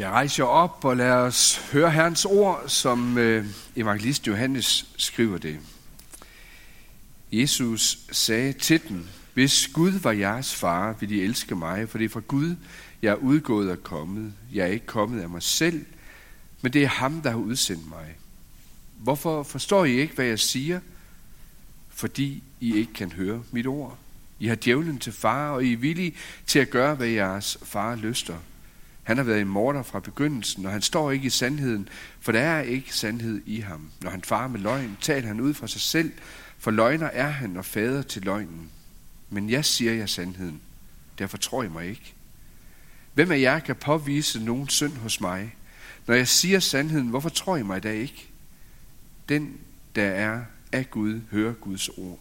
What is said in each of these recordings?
Jeg rejser op og lad os høre Herrens ord, som øh, evangelist Johannes skriver det. Jesus sagde til dem, hvis Gud var jeres far, ville I elske mig, for det er fra Gud, jeg er udgået og kommet. Jeg er ikke kommet af mig selv, men det er ham, der har udsendt mig. Hvorfor forstår I ikke, hvad jeg siger? Fordi I ikke kan høre mit ord. I har djævlen til far, og I er villige til at gøre, hvad jeres far lyster. Han har været en morder fra begyndelsen, og han står ikke i sandheden, for der er ikke sandhed i ham. Når han farer med løgn, taler han ud fra sig selv, for løgner er han og fader til løgnen. Men jeg siger jer sandheden, derfor tror I mig ikke. Hvem af jer kan påvise nogen synd hos mig? Når jeg siger sandheden, hvorfor tror I mig da ikke? Den, der er af Gud, hører Guds ord.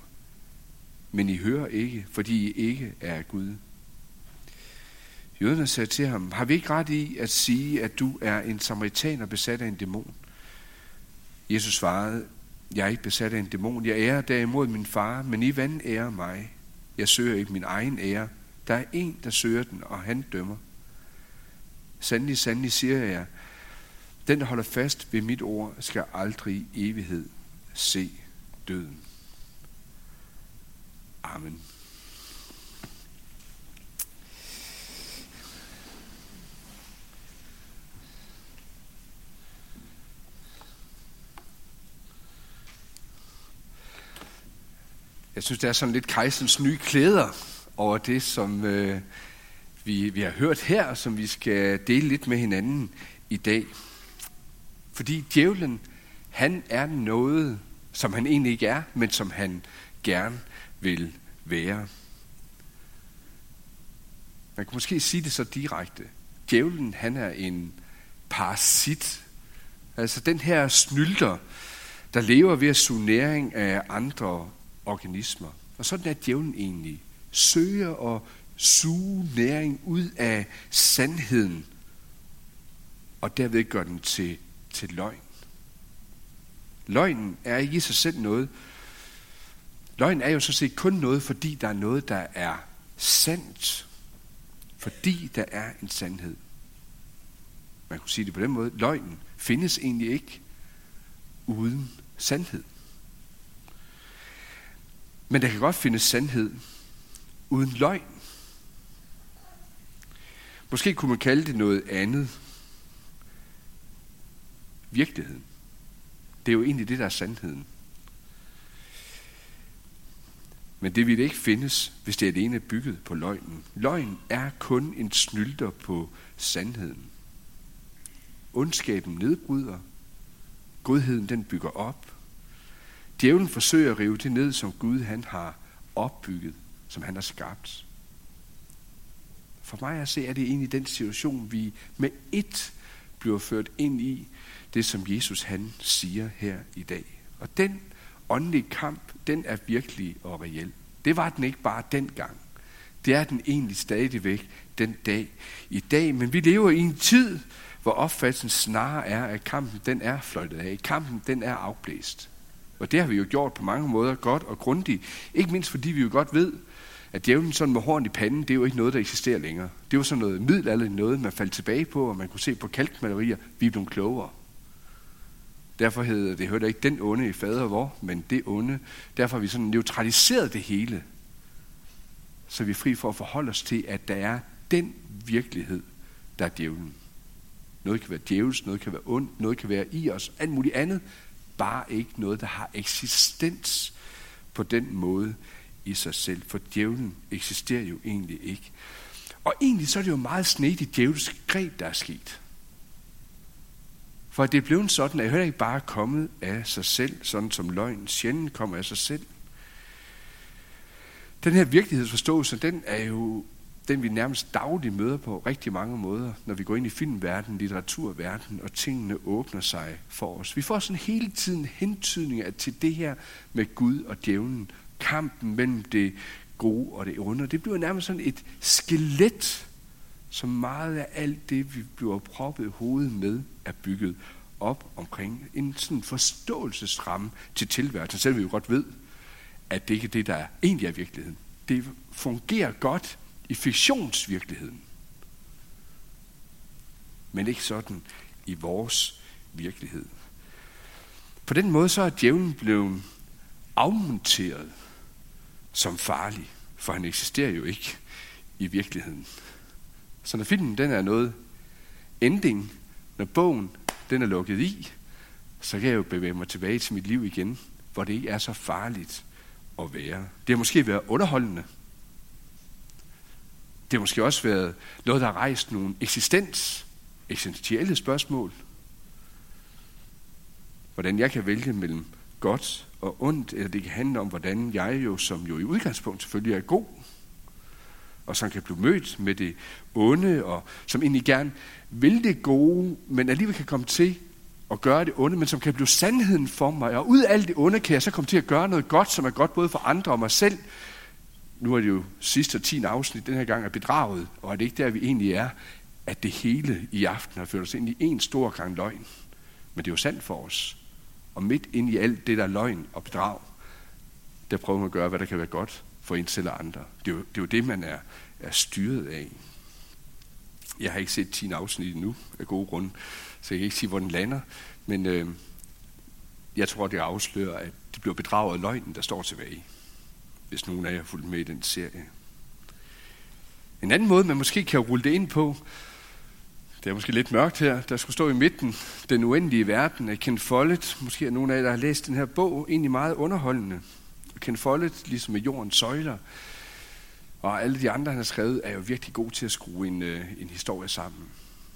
Men I hører ikke, fordi I ikke er af Gud. Jøderne sagde til ham, har vi ikke ret i at sige, at du er en samaritaner besat af en dæmon? Jesus svarede, jeg er ikke besat af en dæmon. Jeg ærer derimod min far, men I vand ærer mig. Jeg søger ikke min egen ære. Der er en, der søger den, og han dømmer. Sandelig, sandelig siger jeg, den, der holder fast ved mit ord, skal aldrig i evighed se døden. Amen. Jeg synes, det er sådan lidt kejsens nye klæder over det, som øh, vi, vi har hørt her, som vi skal dele lidt med hinanden i dag. Fordi djævlen, han er noget, som han egentlig ikke er, men som han gerne vil være. Man kan måske sige det så direkte. Djævlen, han er en parasit. Altså den her snylder, der lever ved at suge næring af andre organismer. Og sådan er djævlen egentlig. Søger at suge næring ud af sandheden, og derved gør den til, til løgn. Løgnen er ikke i sig selv noget. Løgn er jo så set kun noget, fordi der er noget, der er sandt. Fordi der er en sandhed. Man kunne sige det på den måde. Løgnen findes egentlig ikke uden sandhed. Men der kan godt findes sandhed uden løgn. Måske kunne man kalde det noget andet. Virkeligheden. Det er jo egentlig det, der er sandheden. Men det vil ikke findes, hvis det alene er bygget på løgnen. Løgn er kun en snylter på sandheden. Ondskaben nedbryder. Godheden den bygger op. Djævlen forsøger at rive det ned, som Gud han har opbygget, som han har skabt. For mig at se, er det egentlig den situation, vi med ét bliver ført ind i, det som Jesus han siger her i dag. Og den åndelige kamp, den er virkelig og reel. Det var den ikke bare dengang. Det er den egentlig stadigvæk den dag i dag. Men vi lever i en tid, hvor opfattelsen snarere er, at kampen den er fløjtet af. Kampen den er afblæst. Og det har vi jo gjort på mange måder godt og grundigt. Ikke mindst fordi vi jo godt ved, at djævlen sådan med horn i panden, det er jo ikke noget, der eksisterer længere. Det var sådan noget middelalderligt noget, man faldt tilbage på, og man kunne se på kalkmalerier, vi er blevet klogere. Derfor hedder det, hørte ikke den onde i fader vor, men det onde. Derfor har vi sådan neutraliseret det hele, så vi er fri for at forholde os til, at der er den virkelighed, der er djævlen. Noget kan være djævels, noget kan være ondt, noget kan være i os, alt muligt andet, bare ikke noget, der har eksistens på den måde i sig selv. For djævlen eksisterer jo egentlig ikke. Og egentlig så er det jo meget snedigt djævelsk greb, der er sket. For det er blevet sådan, at jeg heller ikke bare kommet af sig selv, sådan som løgn sjældent kommer af sig selv. Den her virkelighedsforståelse, den er jo den, vi nærmest dagligt møder på rigtig mange måder, når vi går ind i filmverdenen, litteraturverdenen, og tingene åbner sig for os. Vi får sådan hele tiden hentydninger til det her med Gud og djævlen, kampen mellem det gode og det onde. Det bliver nærmest sådan et skelet, som meget af alt det, vi bliver proppet i hovedet med, er bygget op omkring en sådan forståelsesramme til tilværelsen, selv vi jo godt ved, at det ikke er det, der egentlig er virkeligheden. Det fungerer godt i fiktionsvirkeligheden. men ikke sådan i vores virkelighed. På den måde så er djævlen blevet afmonteret som farlig, for han eksisterer jo ikke i virkeligheden. Så når filmen den er noget ending, når bogen den er lukket i, så kan jeg jo bevæge mig tilbage til mit liv igen, hvor det ikke er så farligt at være. Det har måske været underholdende. Det har måske også været noget, der har rejst nogle eksistens, eksistentielle spørgsmål. Hvordan jeg kan vælge mellem godt og ondt, eller det kan handle om, hvordan jeg jo, som jo i udgangspunkt selvfølgelig er god, og som kan blive mødt med det onde, og som egentlig gerne vil det gode, men alligevel kan komme til at gøre det onde, men som kan blive sandheden for mig. Og ud af alt det onde kan jeg så komme til at gøre noget godt, som er godt både for andre og mig selv. Nu er det jo sidste og tiende afsnit den her gang er bedraget, og er det ikke der, vi egentlig er, at det hele i aften har ført os ind i en stor gang løgn. Men det er jo sandt for os. Og midt ind i alt det, der er løgn og bedrag, der prøver man at gøre, hvad der kan være godt for en selv og andre. Det er jo det, er jo det man er, er styret af. Jeg har ikke set 10 afsnit endnu, af gode grunde, så jeg kan ikke sige, hvor den lander. Men øh, jeg tror, det afslører, at det bliver bedraget af løgnen, der står tilbage. Hvis nogen af jer har fulgt med i den serie. En anden måde, man måske kan rulle det ind på, det er måske lidt mørkt her, der skulle stå i midten, den uendelige verden af Ken Follett. Måske er nogen af jer, der har læst den her bog, egentlig meget underholdende. Ken Follett, ligesom med jordens søjler, og alle de andre, han har skrevet, er jo virkelig gode til at skrue en, øh, en historie sammen.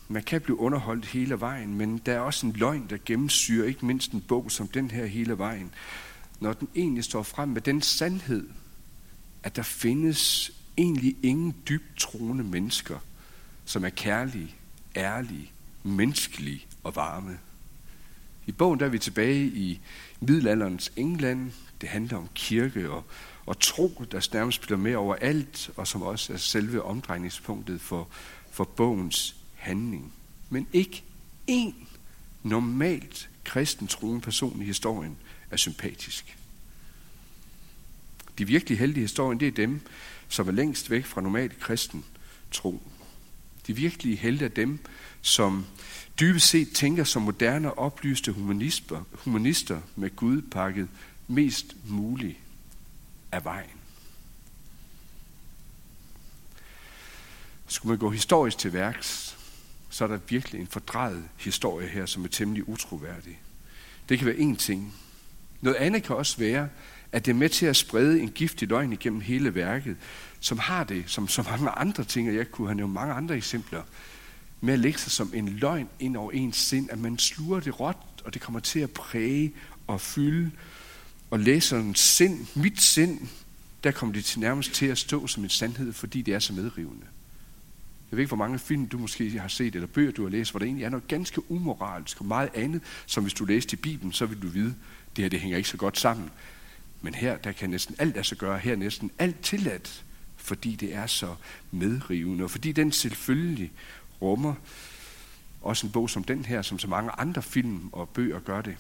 Man kan blive underholdt hele vejen, men der er også en løgn, der gennemsyrer ikke mindst en bog som den her hele vejen. Når den egentlig står frem med den sandhed, at der findes egentlig ingen dybt troende mennesker, som er kærlige, ærlige, menneskelige og varme. I bogen der er vi tilbage i middelalderens England. Det handler om kirke og, og tro, der nærmest spiller med over alt, og som også er selve omdrejningspunktet for, for bogens handling. Men ikke én normalt kristen troende person i historien er sympatisk. De virkelig heldige historien, det er dem, som er længst væk fra normal kristen tro. De virkelige helte er dem, som dybest set tænker som moderne og oplyste humanister, humanister med Gud pakket mest muligt af vejen. Skulle man gå historisk til værks, så er der virkelig en fordrejet historie her, som er temmelig utroværdig. Det kan være én ting. Noget andet kan også være, at det er med til at sprede en giftig løgn igennem hele værket, som har det, som så mange andre ting, og jeg kunne have nævnt mange andre eksempler, med at lægge sig som en løgn ind over ens sind, at man sluger det råt, og det kommer til at præge og fylde, og læserens sind, mit sind, der kommer det til nærmest til at stå som en sandhed, fordi det er så medrivende. Jeg ved ikke, hvor mange film du måske har set, eller bøger du har læst, hvor der egentlig er noget ganske umoralsk og meget andet, som hvis du læste i Bibelen, så vil du vide, det her det hænger ikke så godt sammen. Men her, der kan næsten alt lade sig gøre, her er næsten alt tilladt, fordi det er så medrivende, og fordi den selvfølgelig rummer også en bog som den her, som så mange andre film og bøger gør det.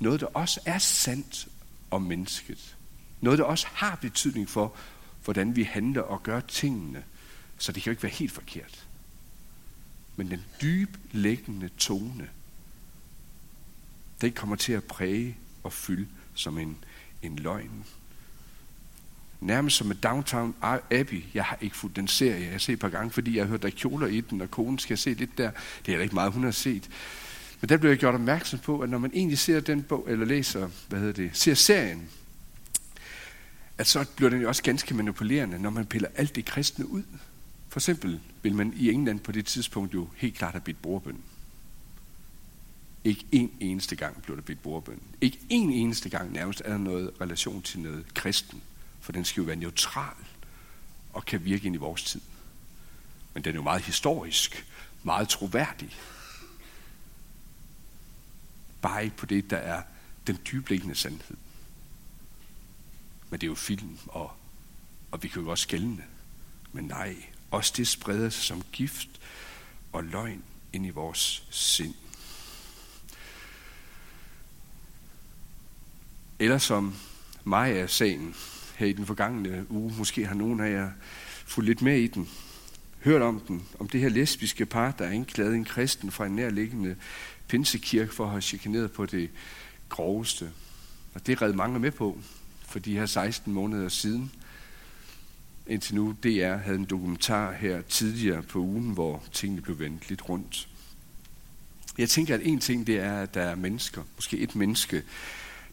Noget, der også er sandt om mennesket. Noget, der også har betydning for, hvordan vi handler og gør tingene. Så det kan jo ikke være helt forkert. Men den dyb læggende tone, den kommer til at præge og fylde som en, en løgn. Nærmest som et Downtown Abbey. Jeg har ikke fulgt den serie. Jeg har set et par gange, fordi jeg har hørt, der kjoler i den, og konen skal se lidt der. Det er ikke meget, hun har set. Men der blev jeg gjort opmærksom på, at når man egentlig ser den bog, eller læser, hvad hedder det, ser serien, at så bliver den jo også ganske manipulerende, når man piller alt det kristne ud. For eksempel vil man i England på det tidspunkt jo helt klart have bidt bordbøn. Ikke en eneste gang blev der bedt bordbøn. Ikke en eneste gang nærmest er der noget relation til noget kristen. For den skal jo være neutral og kan virke ind i vores tid. Men den er jo meget historisk, meget troværdig. Bare ikke på det, der er den dybliggende sandhed. Men det er jo film, og, og vi kan jo også skældne. Men nej, også det spreder sig som gift og løgn ind i vores sind. Eller som Maja-sagen her i den forgangne uge. Måske har nogen af jer fulgt lidt med i den. hørt om den, om det her lesbiske par, der er indklaget en kristen fra en nærliggende pinsekirke for at have chikaneret på det groveste. Og det red mange med på for de her 16 måneder siden. Indtil nu, DR havde en dokumentar her tidligere på ugen, hvor tingene blev vendt lidt rundt. Jeg tænker, at en ting det er, at der er mennesker, måske et menneske,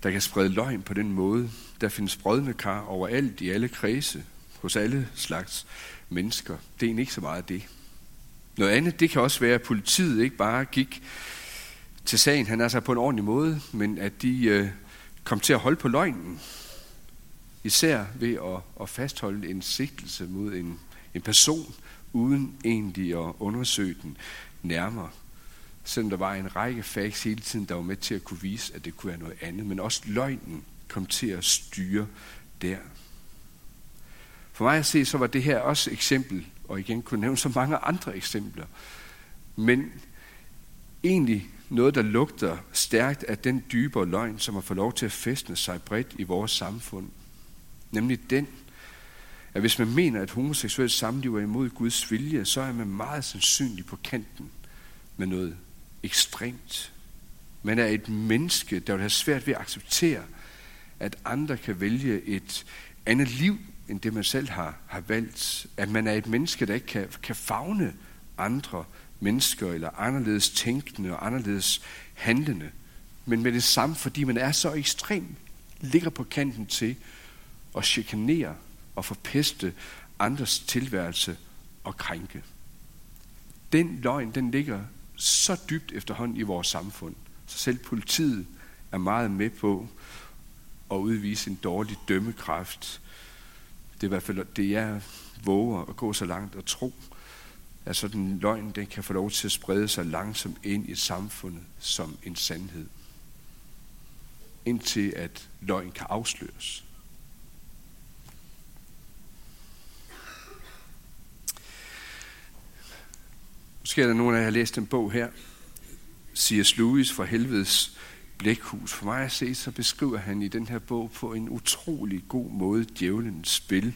der kan sprede løgn på den måde. Der findes brødne kar overalt i alle kredse, hos alle slags mennesker. Det er egentlig ikke så meget det. Noget andet, det kan også være, at politiet ikke bare gik til sagen, han er så på en ordentlig måde, men at de øh, kom til at holde på løgnen. Især ved at, at fastholde en sigtelse mod en, en person, uden egentlig at undersøge den nærmere. Selvom der var en række facts hele tiden, der var med til at kunne vise, at det kunne være noget andet. Men også løgnen kom til at styre der. For mig at se, så var det her også eksempel, og igen kunne nævne så mange andre eksempler. Men egentlig noget, der lugter stærkt af den dybere løgn, som har fået lov til at festne sig bredt i vores samfund. Nemlig den, at hvis man mener, at homoseksuelt samliv er imod Guds vilje, så er man meget sandsynlig på kanten med noget ekstremt. Man er et menneske, der vil have svært ved at acceptere, at andre kan vælge et andet liv, end det man selv har, har valgt. At man er et menneske, der ikke kan, kan fagne andre mennesker, eller anderledes tænkende og anderledes handlende. Men med det samme, fordi man er så ekstrem, ligger på kanten til at chikanere og forpeste andres tilværelse og krænke. Den løgn, den ligger så dybt efterhånden i vores samfund, så selv politiet er meget med på at udvise en dårlig dømmekraft. Det er i hvert fald det, jeg våger at gå så langt og tro, at sådan en løgn den kan få lov til at sprede sig langsomt ind i samfundet som en sandhed. Indtil at løgn kan afsløres. Måske er der nogen af jer, har læst en bog her, C.S. Lewis fra Helvedes Blækhus. For mig at se, så beskriver han i den her bog på en utrolig god måde djævelens spil.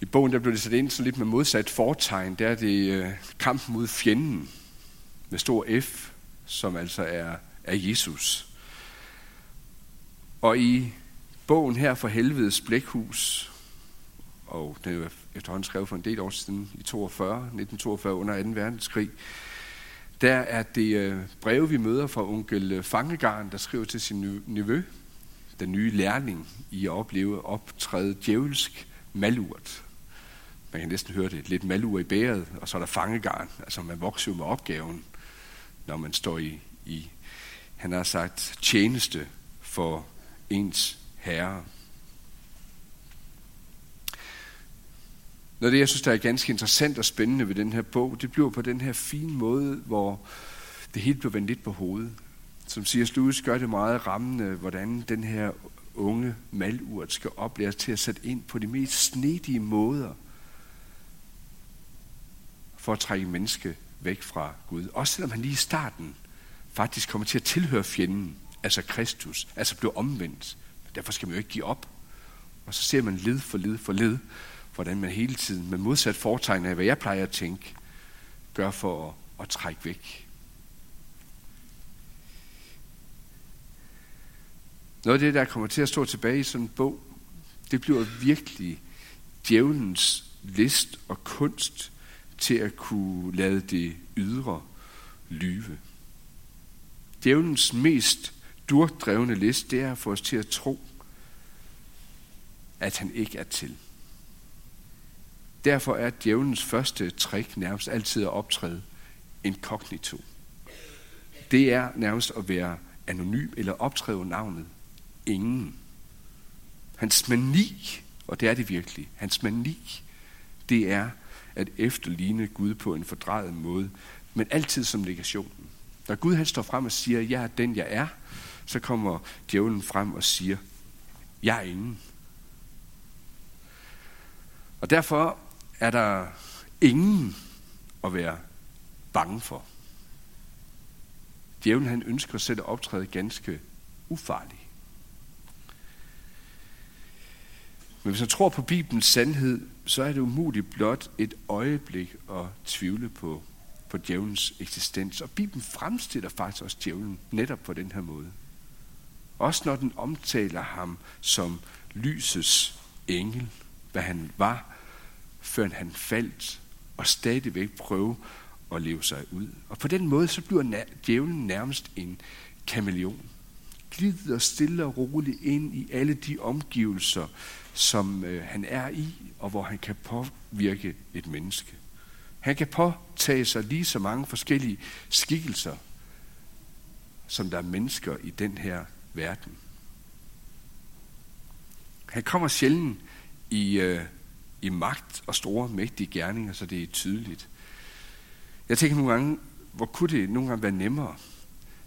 I bogen der blev det sat ind så lidt med modsat fortegn. Der er det øh, kampen mod fjenden med stor F, som altså er, er Jesus. Og i bogen her fra Helvedes Blækhus, og den er efterhånden skrevet for en del år siden, i 42, 1942 under 2. verdenskrig, der er det øh, breve, vi møder fra onkel øh, Fangegarn, der skriver til sin nevø, den nye lærling, i at opleve optræde djævelsk malurt. Man kan næsten høre det, lidt malur i bæret, og så er der fangegarn. Altså man vokser jo med opgaven, når man står i, i han har sagt, tjeneste for ens herre. Noget af det, jeg synes, der er ganske interessant og spændende ved den her bog, det bliver på den her fine måde, hvor det hele bliver vendt lidt på hovedet. Som siger, Lewis gør det meget rammende, hvordan den her unge malurt skal oplæres til at sætte ind på de mest snedige måder for at trække menneske væk fra Gud. Også selvom han lige i starten faktisk kommer til at tilhøre fjenden, altså Kristus, altså bliver omvendt. Derfor skal man jo ikke give op. Og så ser man led for led for led, hvordan man hele tiden med modsat foretegn af, hvad jeg plejer at tænke, gør for at, at trække væk. Noget af det, der kommer til at stå tilbage i sådan en bog, det bliver virkelig djævelens list og kunst til at kunne lade det ydre lyve. Djævelens mest durdrevne list, det er at få os til at tro, at han ikke er til. Derfor er djævelens første trick nærmest altid at optræde inkognito. Det er nærmest at være anonym eller optræde navnet ingen. Hans mani, og det er det virkelig, hans mani, det er at efterligne Gud på en fordrejet måde, men altid som negationen. Når Gud han står frem og siger, jeg er den jeg er, så kommer djævlen frem og siger, jeg er ingen. Og derfor er der ingen at være bange for. Djævlen han ønsker selv at optræde ganske ufarlig. Men hvis man tror på Bibelens sandhed, så er det umuligt blot et øjeblik at tvivle på, på djævelens eksistens. Og Bibelen fremstiller faktisk også djævlen netop på den her måde. Også når den omtaler ham som lysets engel, hvad han var, før han faldt, og stadigvæk prøve at leve sig ud. Og på den måde, så bliver djævlen nærmest en kameleon. Glider stille og roligt ind i alle de omgivelser, som øh, han er i, og hvor han kan påvirke et menneske. Han kan påtage sig lige så mange forskellige skikkelser, som der er mennesker i den her verden. Han kommer sjældent i, øh, i magt og store, mægtige gerninger, så det er tydeligt. Jeg tænker nogle gange, hvor kunne det nogle gange være nemmere,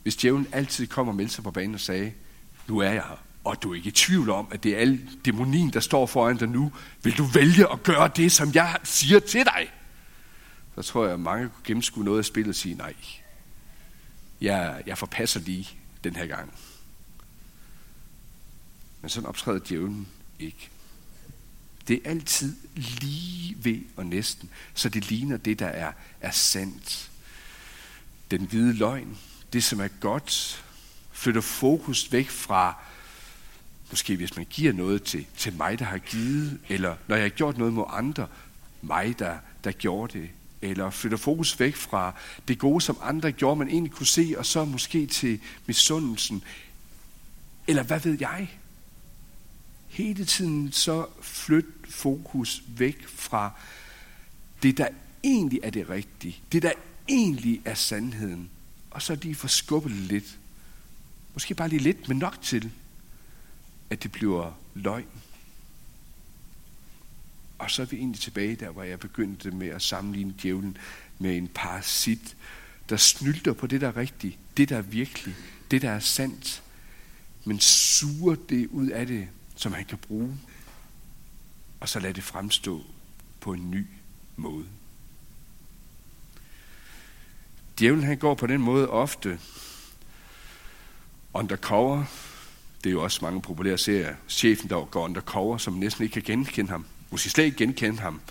hvis djævlen altid kommer og meldte sig på banen og sagde, nu er jeg her, og du er ikke i tvivl om, at det er al dæmonien, der står foran dig nu. Vil du vælge at gøre det, som jeg siger til dig? Så tror jeg, at mange kunne gennemskue noget af spillet og sige, nej, jeg, jeg forpasser lige den her gang. Men sådan optræder djævlen ikke. Det er altid lige ved og næsten, så det ligner det, der er, er sandt. Den hvide løgn, det som er godt, flytter fokus væk fra, måske hvis man giver noget til, til mig, der har givet, eller når jeg har gjort noget mod andre, mig, der, der gjorde det, eller flytter fokus væk fra det gode, som andre gjorde, man egentlig kunne se, og så måske til misundelsen, eller hvad ved jeg? Hele tiden så flytte fokus væk fra det, der egentlig er det rigtige. Det, der egentlig er sandheden. Og så lige få skubbet lidt. Måske bare lige lidt, men nok til, at det bliver løgn. Og så er vi egentlig tilbage der, hvor jeg begyndte med at sammenligne djævlen med en parasit, der snylter på det, der er rigtigt, det, der er virkelig, det, der er sandt, men suger det ud af det som han kan bruge, og så lade det fremstå på en ny måde. Djævlen han går på den måde ofte undercover. Det er jo også mange populære serier. Chefen, der går undercover, som næsten ikke kan genkende ham. Måske slet ikke genkende ham.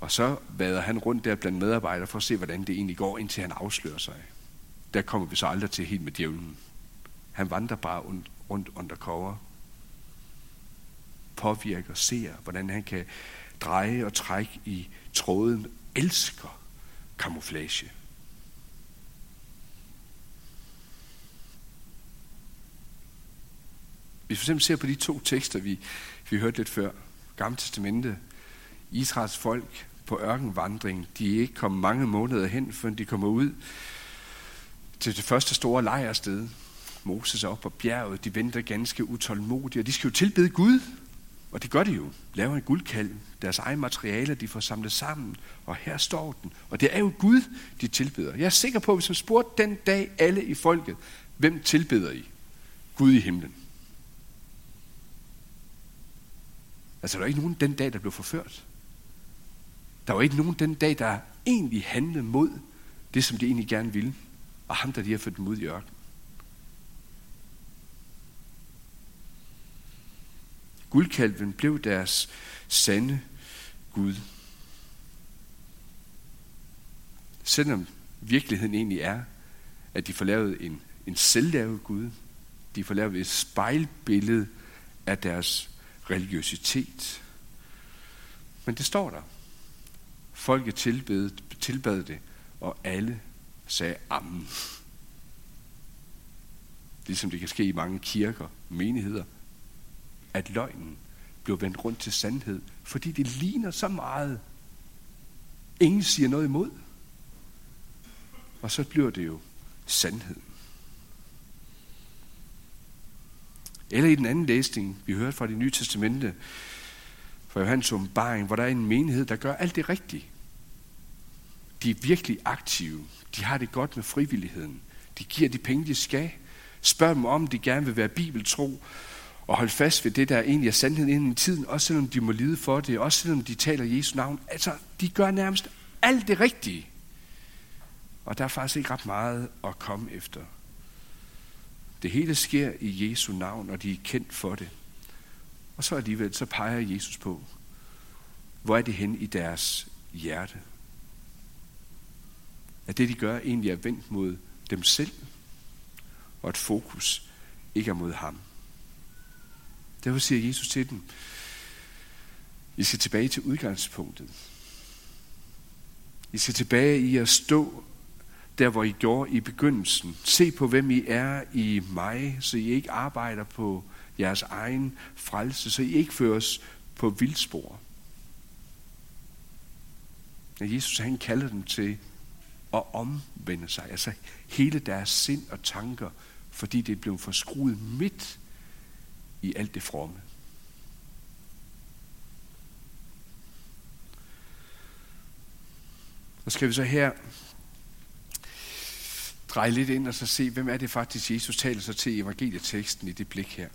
Og så vader han rundt der blandt medarbejdere for at se, hvordan det egentlig går, indtil han afslører sig. Der kommer vi så aldrig til helt med djævlen. Han vandrer bare rundt undercover påvirker, ser, hvordan han kan dreje og trække i tråden, elsker kamuflage. Hvis vi eksempel ser på de to tekster, vi, vi hørte lidt før, Gamle Testamente, Israels folk på ørkenvandring, de er ikke kommet mange måneder hen, før de kommer ud til det første store lejrsted. Moses er op på bjerget, de venter ganske utålmodige, og de skal jo tilbede Gud. Og det gør de jo. Laver en guldkalv. Deres egne materialer, de får samlet sammen. Og her står den. Og det er jo Gud, de tilbeder. Jeg er sikker på, at hvis man spurgte den dag alle i folket, hvem tilbeder I? Gud i himlen. Altså, der var ikke nogen den dag, der blev forført. Der var ikke nogen den dag, der egentlig handlede mod det, som de egentlig gerne ville. Og ham, der lige har ført dem ud i ørkenen. Guldkalven blev deres sande Gud. Selvom virkeligheden egentlig er, at de får lavet en, en selvlavet Gud, de får lavet et spejlbillede af deres religiøsitet. Men det står der. Folket tilbed, tilbad det, og alle sagde amen. Ligesom det kan ske i mange kirker, menigheder, at løgnen blev vendt rundt til sandhed, fordi det ligner så meget. Ingen siger noget imod. Og så bliver det jo sandhed. Eller i den anden læsning, vi hørte fra det nye testamente, fra Johannes åbenbaring, hvor der er en menighed, der gør alt det rigtige. De er virkelig aktive. De har det godt med frivilligheden. De giver de penge, de skal. Spørg dem om, de gerne vil være bibeltro og holde fast ved det, der egentlig er sandheden inden i tiden, også selvom de må lide for det, også selvom de taler Jesu navn. Altså, de gør nærmest alt det rigtige. Og der er faktisk ikke ret meget at komme efter. Det hele sker i Jesu navn, og de er kendt for det. Og så alligevel, så peger Jesus på, hvor er det hen i deres hjerte? At det, de gør, egentlig er vendt mod dem selv, og at fokus ikke er mod ham. Derfor siger Jesus til dem, I skal tilbage til udgangspunktet. I skal tilbage i at stå der, hvor I gjorde i begyndelsen. Se på, hvem I er i mig, så I ikke arbejder på jeres egen frelse, så I ikke føres på vildspor. Jesus han kalder dem til at omvende sig, altså hele deres sind og tanker, fordi det blev forskruet midt i alt det fromme. Så skal vi så her dreje lidt ind og så se, hvem er det faktisk, Jesus taler sig til i evangelieteksten i det blik her.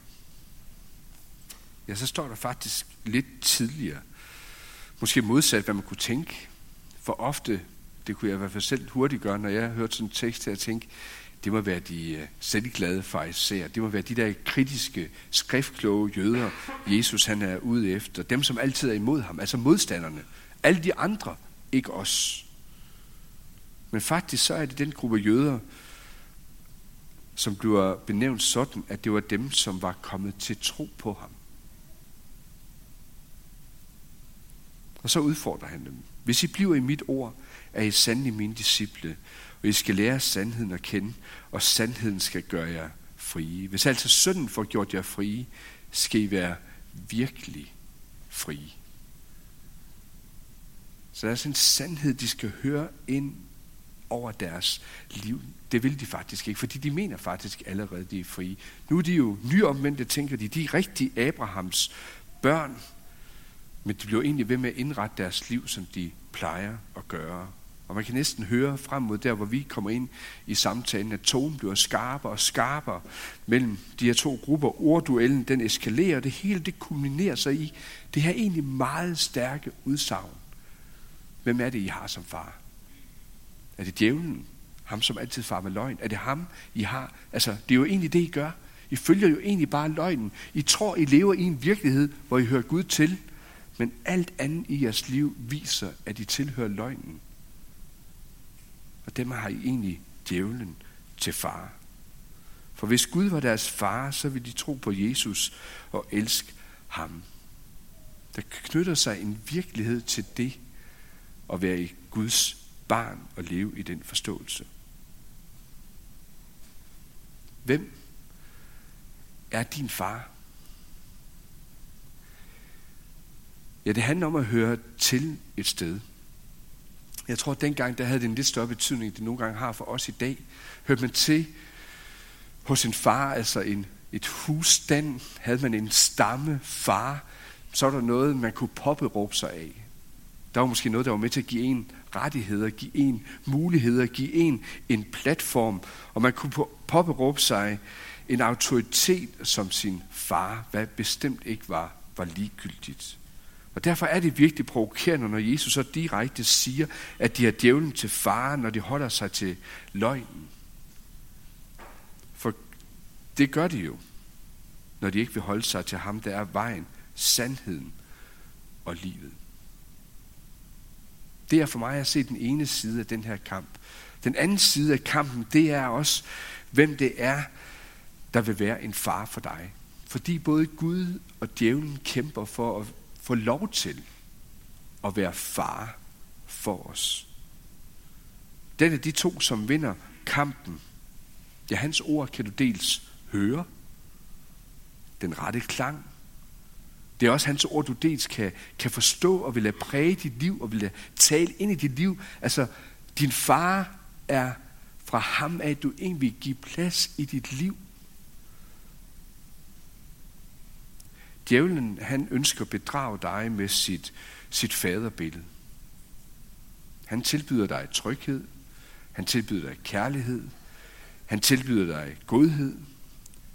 Ja, så står der faktisk lidt tidligere. Måske modsat, hvad man kunne tænke. For ofte, det kunne jeg i hvert fald selv hurtigt gøre, når jeg hørte sådan en tekst her, at tænke, det må være de øh, selvglade fariserer. Det må være de der kritiske, skriftkloge jøder, Jesus han er ude efter. Dem, som altid er imod ham, altså modstanderne. Alle de andre, ikke os. Men faktisk så er det den gruppe jøder, som bliver benævnt sådan, at det var dem, som var kommet til tro på ham. Og så udfordrer han dem. Hvis I bliver i mit ord, er I sandelig mine disciple, og I skal lære sandheden at kende, og sandheden skal gøre jer frie. Hvis altså synden får gjort jer frie, skal I være virkelig frie. Så der er sådan en sandhed, de skal høre ind over deres liv. Det vil de faktisk ikke, fordi de mener faktisk allerede, de er frie. Nu er de jo nyomvendte, tænker de. De er rigtig Abrahams børn, men de bliver egentlig ved med at indrette deres liv, som de plejer at gøre. Og man kan næsten høre frem mod der, hvor vi kommer ind i samtalen, at tonen bliver skarpere og skarpere mellem de her to grupper. Ordduellen, den eskalerer, og det hele det kulminerer sig i det her egentlig meget stærke udsagn. Hvem er det, I har som far? Er det djævlen? Ham, som altid far med løgn? Er det ham, I har? Altså, det er jo egentlig det, I gør. I følger jo egentlig bare løgnen. I tror, I lever i en virkelighed, hvor I hører Gud til. Men alt andet i jeres liv viser, at I tilhører løgnen. Og dem har I egentlig djævlen til far. For hvis Gud var deres far, så ville de tro på Jesus og elske ham. Der knytter sig en virkelighed til det at være i Guds barn og leve i den forståelse. Hvem er din far? Ja, det handler om at høre til et sted. Jeg tror, at dengang der havde det en lidt større betydning, end det nogle gange har for os i dag. Hørte man til hos en far, altså en, et husstand, havde man en stamme far, så var der noget, man kunne påberåbe sig af. Der var måske noget, der var med til at give en rettigheder, give en muligheder, give en en platform, og man kunne påberåbe sig en autoritet som sin far, hvad bestemt ikke var, var ligegyldigt. Og derfor er det virkelig provokerende, når Jesus så direkte siger, at de er djævlen til far, når de holder sig til løgnen. For det gør de jo, når de ikke vil holde sig til ham, der er vejen, sandheden og livet. Det er for mig at se den ene side af den her kamp. Den anden side af kampen, det er også, hvem det er, der vil være en far for dig. Fordi både Gud og djævlen kæmper for at få lov til at være far for os. Den er de to, som vinder kampen. Ja, hans ord kan du dels høre, den rette klang, det er også hans ord, du dels kan, kan forstå og vil lade præge dit liv og vil lade tale ind i dit liv. Altså, din far er fra ham at du egentlig vil give plads i dit liv. Djævlen, han ønsker at bedrage dig med sit, sit faderbillede. Han tilbyder dig tryghed. Han tilbyder dig kærlighed. Han tilbyder dig godhed.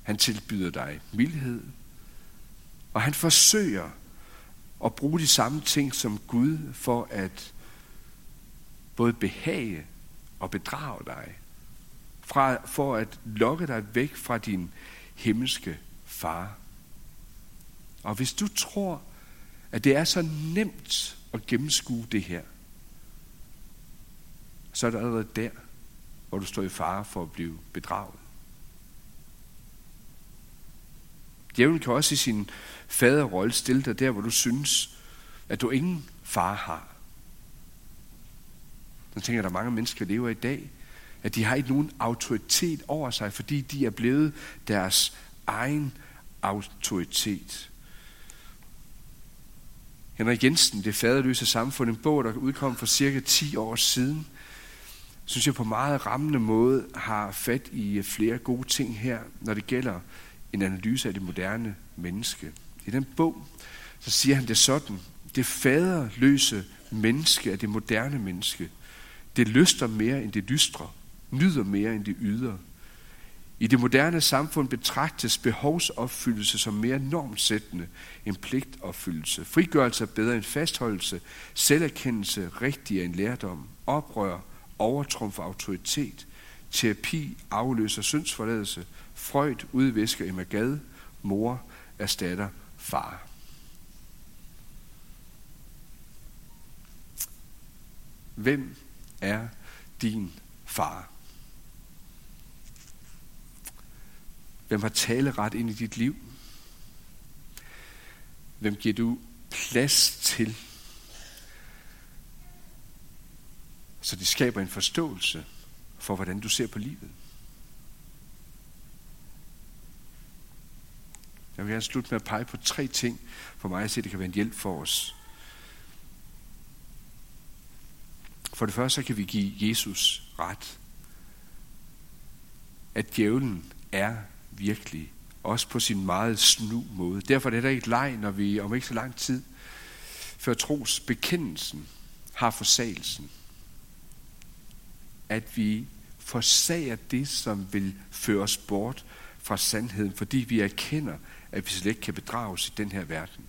Han tilbyder dig mildhed. Og han forsøger at bruge de samme ting som Gud for at både behage og bedrage dig. Fra, for at lokke dig væk fra din himmelske far. Og hvis du tror, at det er så nemt at gennemskue det her, så er det allerede der, hvor du står i fare for at blive bedraget. Djævlen kan også i sin faderrolle stille dig der, hvor du synes, at du ingen far har. Så tænker jeg, at der er mange mennesker, der lever i dag, at de har ikke nogen autoritet over sig, fordi de er blevet deres egen autoritet. Henrik Jensen, Det faderløse samfund, en bog, der udkom for cirka 10 år siden, synes jeg på meget rammende måde har fat i øh, flere gode ting her, når det gælder en analyse af det moderne menneske. I den bog, så siger han det sådan, det faderløse menneske er det moderne menneske. Det lyster mere end det dystre, nyder mere end det yder. I det moderne samfund betragtes behovsopfyldelse som mere normsættende end pligtopfyldelse. Frigørelse er bedre end fastholdelse. Selverkendelse rigtigere end lærdom. Oprør overtrumfer autoritet. Terapi afløser syndsforladelse. Freud udvisker imagad. Mor erstatter far. Hvem er din far? Hvem har taleret ind i dit liv? Hvem giver du plads til? Så det skaber en forståelse for, hvordan du ser på livet. Jeg vil gerne slutte med at pege på tre ting for mig at se, det kan være en hjælp for os. For det første så kan vi give Jesus ret. At djævlen er virkelig, også på sin meget snu måde. Derfor er det heller ikke leg, når vi om ikke så lang tid før tros bekendelsen har forsagelsen. At vi forsager det, som vil føre os bort fra sandheden, fordi vi erkender, at vi slet ikke kan bedrages i den her verden.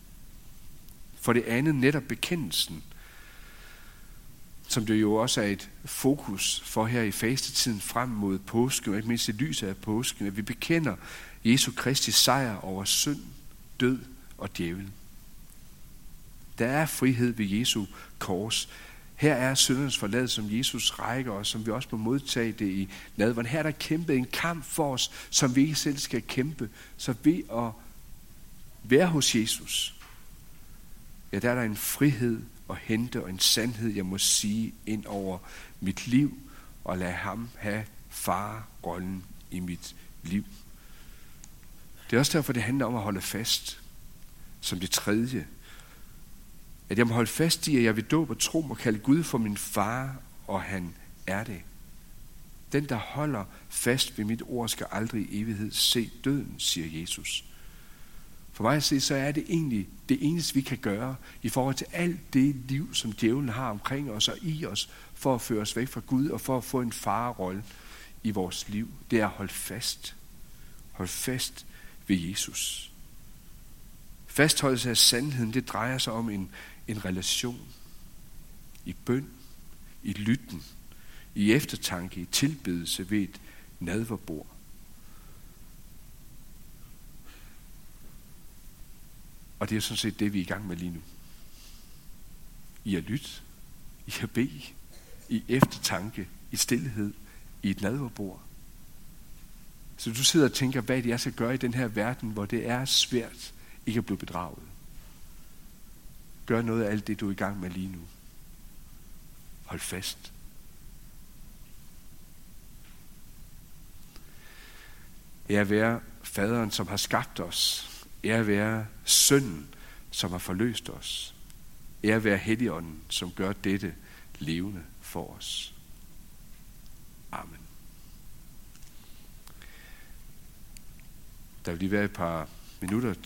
For det andet netop bekendelsen – som det jo også er et fokus for her i fastetiden frem mod påsken, og ikke mindst i lyset af påsken, at vi bekender Jesu Kristi sejr over synd, død og djævel. Der er frihed ved Jesu kors. Her er syndernes forlad, som Jesus rækker os, som vi også må modtage det i nadveren. Her er der kæmpet en kamp for os, som vi ikke selv skal kæmpe. Så ved at være hos Jesus, ja, der er der en frihed og hente og en sandhed, jeg må sige ind over mit liv, og lade ham have farrollen i mit liv. Det er også derfor, det handler om at holde fast. Som det tredje. At jeg må holde fast i, at jeg vil dåbe og tro og kalde Gud for min far, og han er det. Den, der holder fast ved mit ord, skal aldrig i evighed se døden, siger Jesus. For mig at se, så er det egentlig det eneste, vi kan gøre i forhold til alt det liv, som djævlen har omkring os og i os, for at føre os væk fra Gud og for at få en farerolle i vores liv. Det er at holde fast. Hold fast ved Jesus. Fastholdelse af sandheden, det drejer sig om en, en relation. I bøn, i lytten, i eftertanke, i tilbedelse ved et nadverbord. Og det er sådan set det, vi er i gang med lige nu. I at lytte, i at bede, i eftertanke, i stillhed, i et nadverbord. Så du sidder og tænker, hvad det er, jeg skal gøre i den her verden, hvor det er svært ikke at blive bedraget. Gør noget af alt det, du er i gang med lige nu. Hold fast. Jeg være faderen, som har skabt os, Ære være sønnen, som har forløst os. Ære være Helligånden, som gør dette levende for os. Amen. Der vil lige være et par minutter til